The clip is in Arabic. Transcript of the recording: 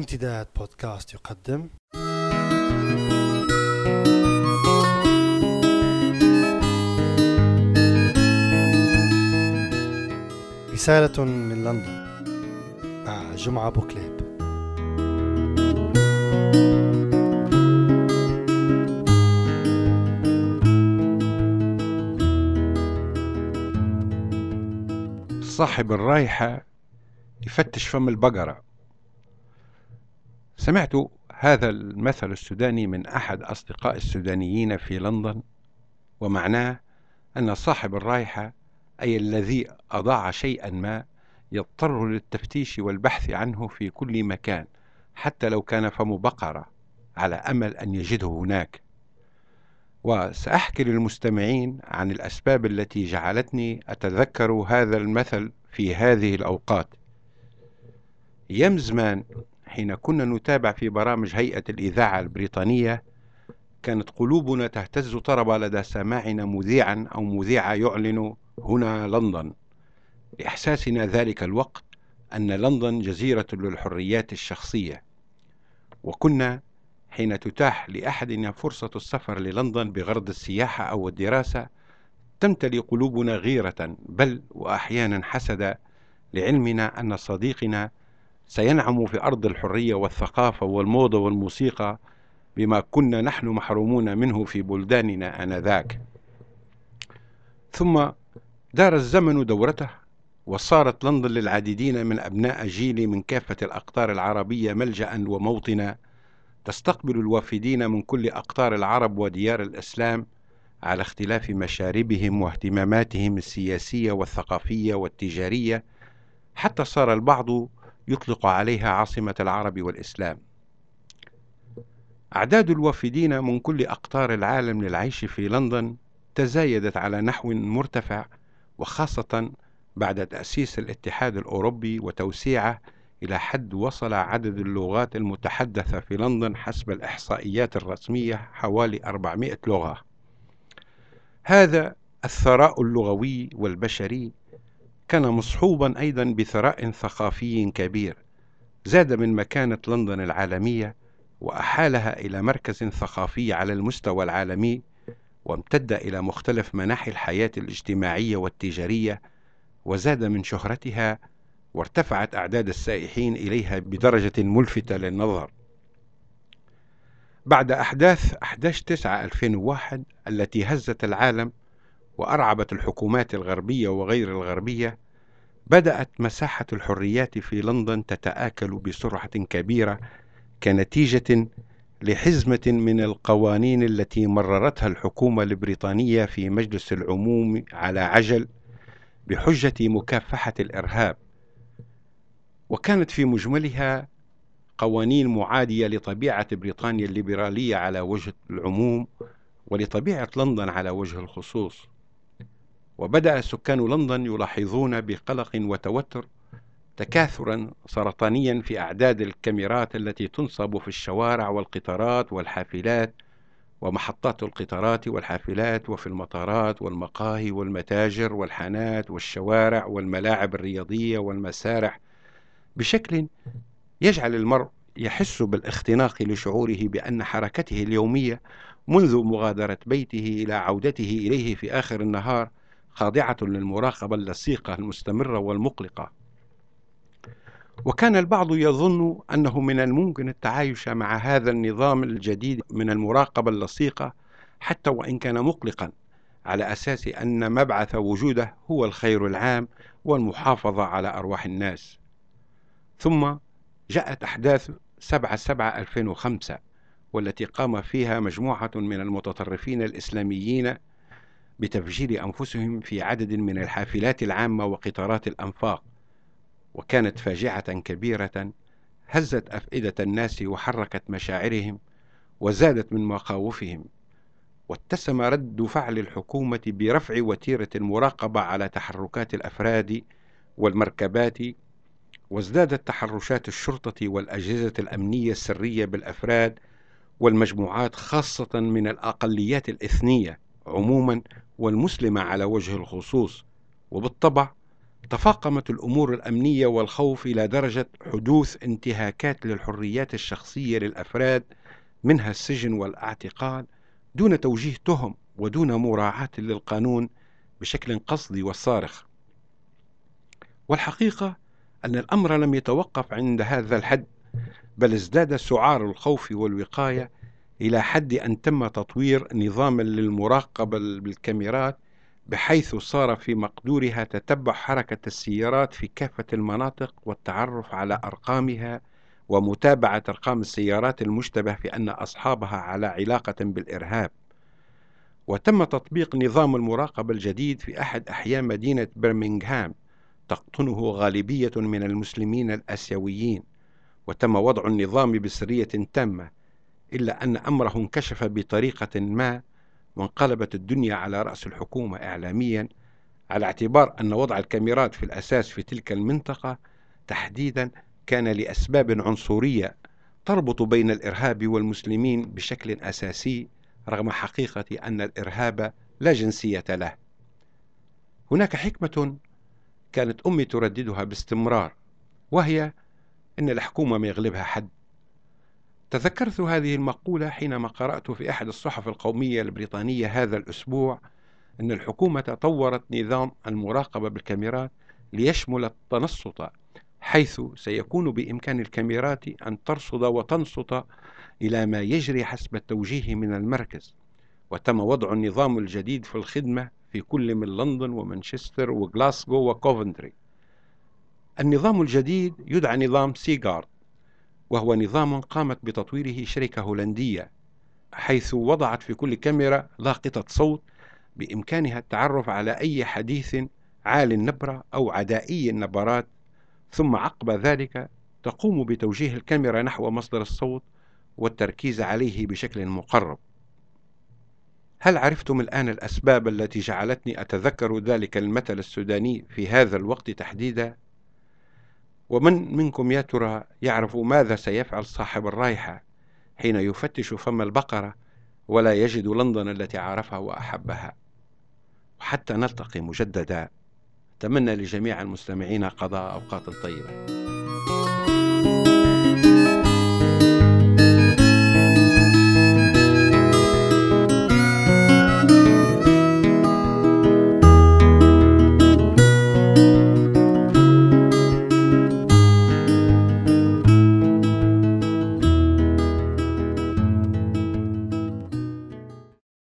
امتداد بودكاست يقدم. رسالة من لندن. مع جمعة بوكليب. صاحب الرايحة يفتش فم البقرة. سمعت هذا المثل السوداني من أحد أصدقاء السودانيين في لندن ومعناه أن صاحب الرايحة أي الذي أضاع شيئا ما يضطر للتفتيش والبحث عنه في كل مكان حتى لو كان فم بقرة على أمل أن يجده هناك. وسأحكي للمستمعين عن الأسباب التي جعلتني أتذكر هذا المثل في هذه الأوقات. أيام زمان حين كنا نتابع في برامج هيئة الإذاعة البريطانية كانت قلوبنا تهتز طربا لدى سماعنا مذيعا أو مذيعة يعلن هنا لندن. لإحساسنا ذلك الوقت أن لندن جزيرة للحريات الشخصية. وكنا حين تتاح لأحدنا فرصة السفر للندن بغرض السياحة أو الدراسة تمتلي قلوبنا غيرة بل وأحيانا حسدا لعلمنا أن صديقنا سينعم في أرض الحرية والثقافة والموضة والموسيقى بما كنا نحن محرومون منه في بلداننا آنذاك. ثم دار الزمن دورته وصارت لندن للعديدين من أبناء جيلي من كافة الأقطار العربية ملجأ وموطنا تستقبل الوافدين من كل أقطار العرب وديار الإسلام على اختلاف مشاربهم واهتماماتهم السياسية والثقافية والتجارية. حتى صار البعض يطلق عليها عاصمة العرب والإسلام أعداد الوافدين من كل أقطار العالم للعيش في لندن تزايدت على نحو مرتفع وخاصة بعد تأسيس الاتحاد الأوروبي وتوسيعه إلى حد وصل عدد اللغات المتحدثة في لندن حسب الإحصائيات الرسمية حوالي 400 لغة. هذا الثراء اللغوي والبشري كان مصحوبا أيضا بثراء ثقافي كبير. زاد من مكانة لندن العالمية وأحالها إلى مركز ثقافي على المستوى العالمي وامتد إلى مختلف مناحي الحياة الاجتماعية والتجارية وزاد من شهرتها وارتفعت أعداد السائحين إليها بدرجة ملفتة للنظر. بعد أحداث 11 9 2001 التي هزت العالم وأرعبت الحكومات الغربية وغير الغربية بدأت مساحة الحريات في لندن تتآكل بسرعة كبيرة كنتيجة لحزمة من القوانين التي مررتها الحكومة البريطانية في مجلس العموم على عجل بحجة مكافحة الإرهاب. وكانت في مجملها قوانين معادية لطبيعة بريطانيا الليبرالية على وجه العموم ولطبيعة لندن على وجه الخصوص. وبدأ سكان لندن يلاحظون بقلق وتوتر تكاثرا سرطانيا في أعداد الكاميرات التي تنصب في الشوارع والقطارات والحافلات ومحطات القطارات والحافلات وفي المطارات والمقاهي والمتاجر والحانات والشوارع والملاعب الرياضية والمسارح. بشكل يجعل المرء يحس بالاختناق لشعوره بأن حركته اليومية منذ مغادرة بيته إلى عودته إليه في آخر النهار خاضعة للمراقبة اللصيقة المستمرة والمقلقة. وكان البعض يظن أنه من الممكن التعايش مع هذا النظام الجديد من المراقبة اللصيقة حتى وإن كان مقلقا على أساس أن مبعث وجوده هو الخير العام والمحافظة على أرواح الناس. ثم جاءت أحداث 7 7 2005 والتي قام فيها مجموعة من المتطرفين الإسلاميين بتفجير أنفسهم في عدد من الحافلات العامة وقطارات الأنفاق وكانت فاجعة كبيرة هزت أفئدة الناس وحركت مشاعرهم وزادت من مخاوفهم واتسم رد فعل الحكومة برفع وتيرة المراقبة على تحركات الأفراد والمركبات وازدادت تحرشات الشرطة والأجهزة الأمنية السرية بالأفراد والمجموعات خاصة من الأقليات الإثنية عموما والمسلمة على وجه الخصوص وبالطبع تفاقمت الأمور الأمنية والخوف إلى درجة حدوث انتهاكات للحريات الشخصية للأفراد منها السجن والاعتقال دون توجيه تهم ودون مراعاة للقانون بشكل قصدي والصارخ والحقيقة أن الأمر لم يتوقف عند هذا الحد بل ازداد سعار الخوف والوقاية إلى حد أن تم تطوير نظام للمراقبة بالكاميرات بحيث صار في مقدورها تتبع حركة السيارات في كافة المناطق والتعرف على أرقامها ومتابعة أرقام السيارات المشتبه في أن أصحابها على علاقة بالإرهاب. وتم تطبيق نظام المراقبة الجديد في أحد أحياء مدينة برمنغهام تقطنه غالبية من المسلمين الآسيويين. وتم وضع النظام بسرية تامة إلا أن أمره انكشف بطريقة ما وانقلبت الدنيا على رأس الحكومة إعلاميا على اعتبار أن وضع الكاميرات في الأساس في تلك المنطقة تحديدا كان لأسباب عنصرية تربط بين الإرهاب والمسلمين بشكل أساسي رغم حقيقة أن الإرهاب لا جنسية له. هناك حكمة كانت أمي ترددها باستمرار وهي أن الحكومة ما يغلبها حد. تذكرت هذه المقولة حينما قرأت في أحد الصحف القومية البريطانية هذا الأسبوع أن الحكومة طورت نظام المراقبة بالكاميرات ليشمل التنصت حيث سيكون بإمكان الكاميرات أن ترصد وتنصت إلى ما يجري حسب التوجيه من المركز. وتم وضع النظام الجديد في الخدمة في كل من لندن ومانشستر وغلاسكو وكوفنتري النظام الجديد يدعى نظام سيغارد وهو نظام قامت بتطويره شركة هولندية حيث وضعت في كل كاميرا لاقطة صوت بإمكانها التعرف على أي حديث عالي النبرة أو عدائي النبرات ثم عقب ذلك تقوم بتوجيه الكاميرا نحو مصدر الصوت والتركيز عليه بشكل مقرب هل عرفتم الآن الأسباب التي جعلتني أتذكر ذلك المثل السوداني في هذا الوقت تحديدا؟ ومن منكم يا ترى يعرف ماذا سيفعل صاحب الرائحة حين يفتش فم البقرة ولا يجد لندن التي عرفها وأحبها؟ وحتى نلتقي مجددا. أتمنى لجميع المستمعين قضاء أوقات طيبة.